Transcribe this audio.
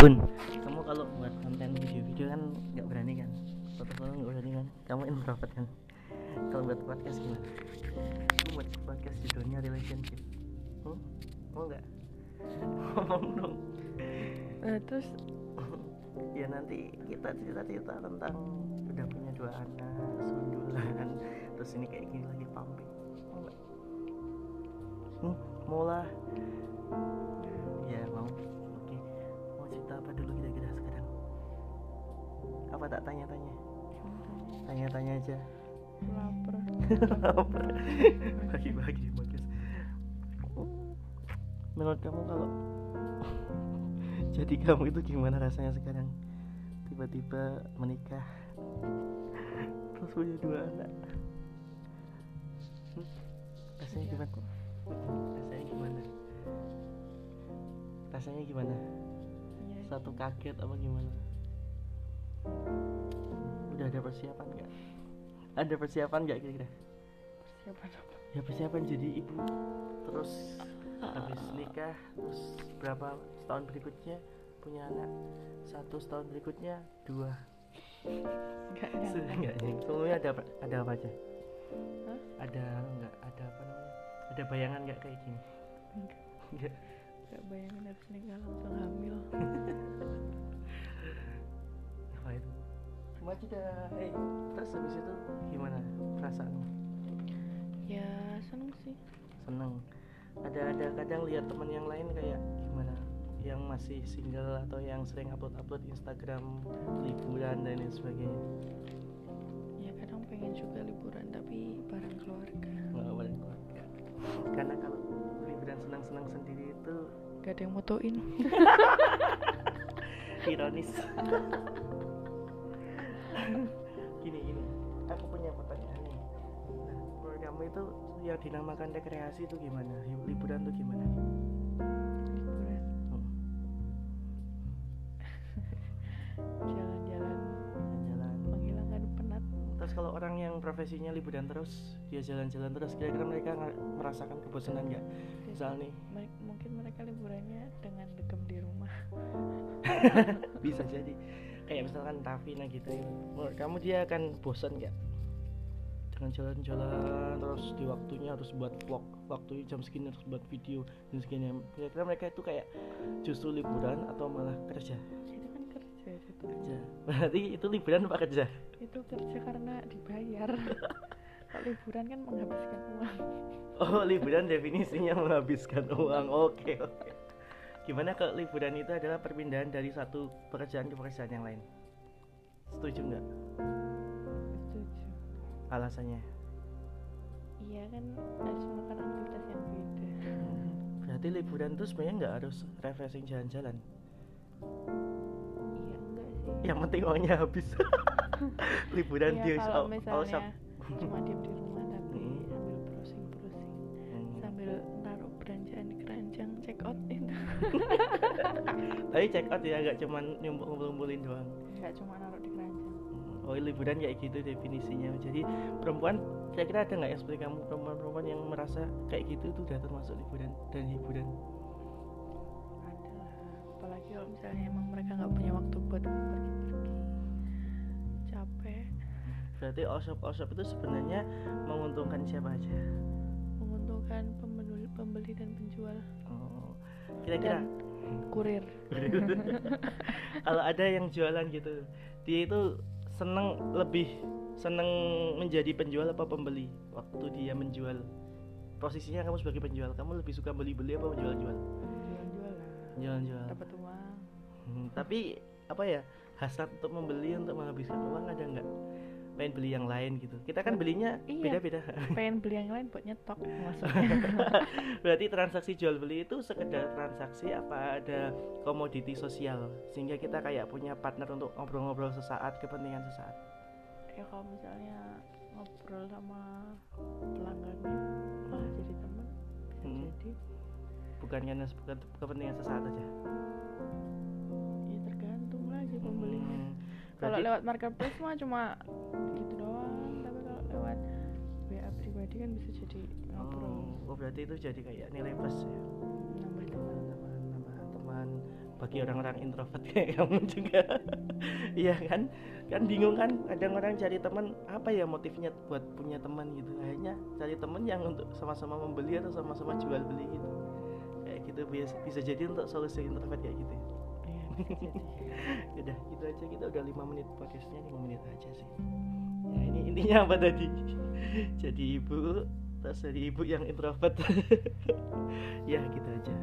Bun, kamu kalau buat konten video-video kan nggak berani kan? Foto-foto nggak berani kan? Kamu introvert kan? Kalau buat podcast gimana? Aku buat podcast judulnya relationship. Hmm? Mau nggak? Ngomong dong. Eh, terus ya nanti kita cerita-cerita tentang udah punya dua anak, sundulan, terus ini kayak gini lagi pumping. Mau nggak? Hmm, mau lah. Tak tanya-tanya? Tanya-tanya aja. lapar Bagi-bagi podcast. Menurut kamu kalau jadi kamu itu gimana rasanya sekarang? Tiba-tiba menikah terus punya dua anak. Hmm? Rasanya Iya, gimana? Rasanya gimana? Rasanya gimana? Iya, Satu kaget apa gimana? Udah ada persiapan nggak? Ada persiapan nggak kira-kira? persiapan apa Ya persiapan jadi ibu Terus habis nikah Terus berapa setahun berikutnya punya anak Satu setahun berikutnya dua enggak Sudah nggak? Semuanya ada apa, ada apa aja? Hah? Ada nggak? Ada apa namanya? Ada bayangan nggak kayak gini? enggak Nggak. enggak bayangin habis nikah langsung hamil Maju dah. Eh, terus habis itu gimana perasaanmu? ya seneng sih. Seneng. Ada ada kadang lihat teman yang lain kayak gimana? Yang masih single atau yang sering upload upload Instagram liburan dan lain sebagainya? Ya kadang pengen juga liburan tapi bareng keluarga. Nggak boleh keluarga. Karena kalau liburan senang senang sendiri itu gak ada yang motoin ironis gini gini. Aku punya pertanyaan nih. Nah, menurut kamu itu yang dinamakan rekreasi itu gimana? Liburan tuh gimana? Liburan? Hmm. jalan-jalan. Jalan menghilangkan penat. Terus kalau orang yang profesinya liburan terus, dia jalan-jalan terus, kira-kira mereka merasakan kebosanan nggak? Misal nih, mungkin mereka liburannya dengan degem di rumah. Bisa jadi kayak misalkan Tafina gitu. Menurut kamu dia akan bosan nggak? Dengan jalan-jalan terus di waktunya harus buat vlog, waktu jam segini harus buat video dan segini. Kira-kira mereka itu kayak justru liburan atau malah kerja? itu kan kerja itu Kerja. Berarti itu liburan apa kerja? itu kerja karena dibayar kalau liburan kan menghabiskan uang Oh, liburan definisinya menghabiskan uang. Oke, oke. Gimana kalau liburan itu adalah perpindahan dari satu pekerjaan ke pekerjaan yang lain? Setuju nggak setuju alasannya? iya kan harus melakukan aktivitas yang beda Berarti liburan itu sebenarnya nggak harus refreshing jalan-jalan. iya enggak sih Yang penting uangnya habis. liburan Iya, di kalau misalnya cuma diam di rumah tapi Hmm. sambil browsing browsing Hmm. sambil naruh belanjaan di keranjang check out itu Tapi check out ya, nggak cuman ngumpul-ngumpulin doang. nggak cuma naruh di keranjang. Oh liburan kayak gitu definisinya. Jadi perempuan kira-kira ada nggak seperti kamu Perempuan-perempuan yang merasa kayak gitu itu udah termasuk liburan dan hiburan? Ada. Apalagi kalau misalnya emang mereka nggak punya waktu buat pergi-pergi. Capek. Berarti shop itu sebenarnya menguntungkan siapa aja? Menguntungkan pembeli, pembeli dan penjual. Oh kira-kira dan kurir. Kalau ada yang jualan gitu Dia itu seneng lebih seneng menjadi penjual apa pembeli Waktu dia menjual. Posisinya kamu sebagai penjual Kamu lebih suka beli-beli apa menjual-jual jual-jual lah. Jual-jual. Dapat uang. Hmm, tapi apa ya hasrat untuk membeli untuk menghabiskan uang ada nggak pengen beli yang lain gitu. Kita kan belinya Iya. beda-beda. Pengen beli yang lain buat nyetok maksudnya. Berarti transaksi jual beli itu sekedar transaksi apa ada komoditi sosial? Sehingga kita kayak punya partner untuk ngobrol-ngobrol sesaat kepentingan sesaat. Ya kalau misalnya ngobrol sama pelanggannya malah jadi teman Hmm. jadi. Bukan karena bukan kepentingan sesaat aja? Ya tergantung lagi pembelinya. Hmm, kalau lewat marketplace mah cuma kan bisa jadi ngobrol oh, oh, berarti itu jadi kayak nilai plus ya? Nambah teman teman teman. Teman bagi orang-orang introvert kayak kamu juga. Iya kan? Kan bingung kan? Kadang orang cari teman apa ya motifnya buat punya teman gitu? Akhirnya cari teman yang untuk sama-sama membeli atau sama-sama jual beli gitu. Kayak gitu bisa, bisa jadi untuk solusi introvert kayak gitu ya. Iya, udah gitu aja. Kita udah lima menit podcastnya lima menit aja sih ya ini intinya apa tadi? Jadi ibu terus dari ibu yang introvert. Ya gitu aja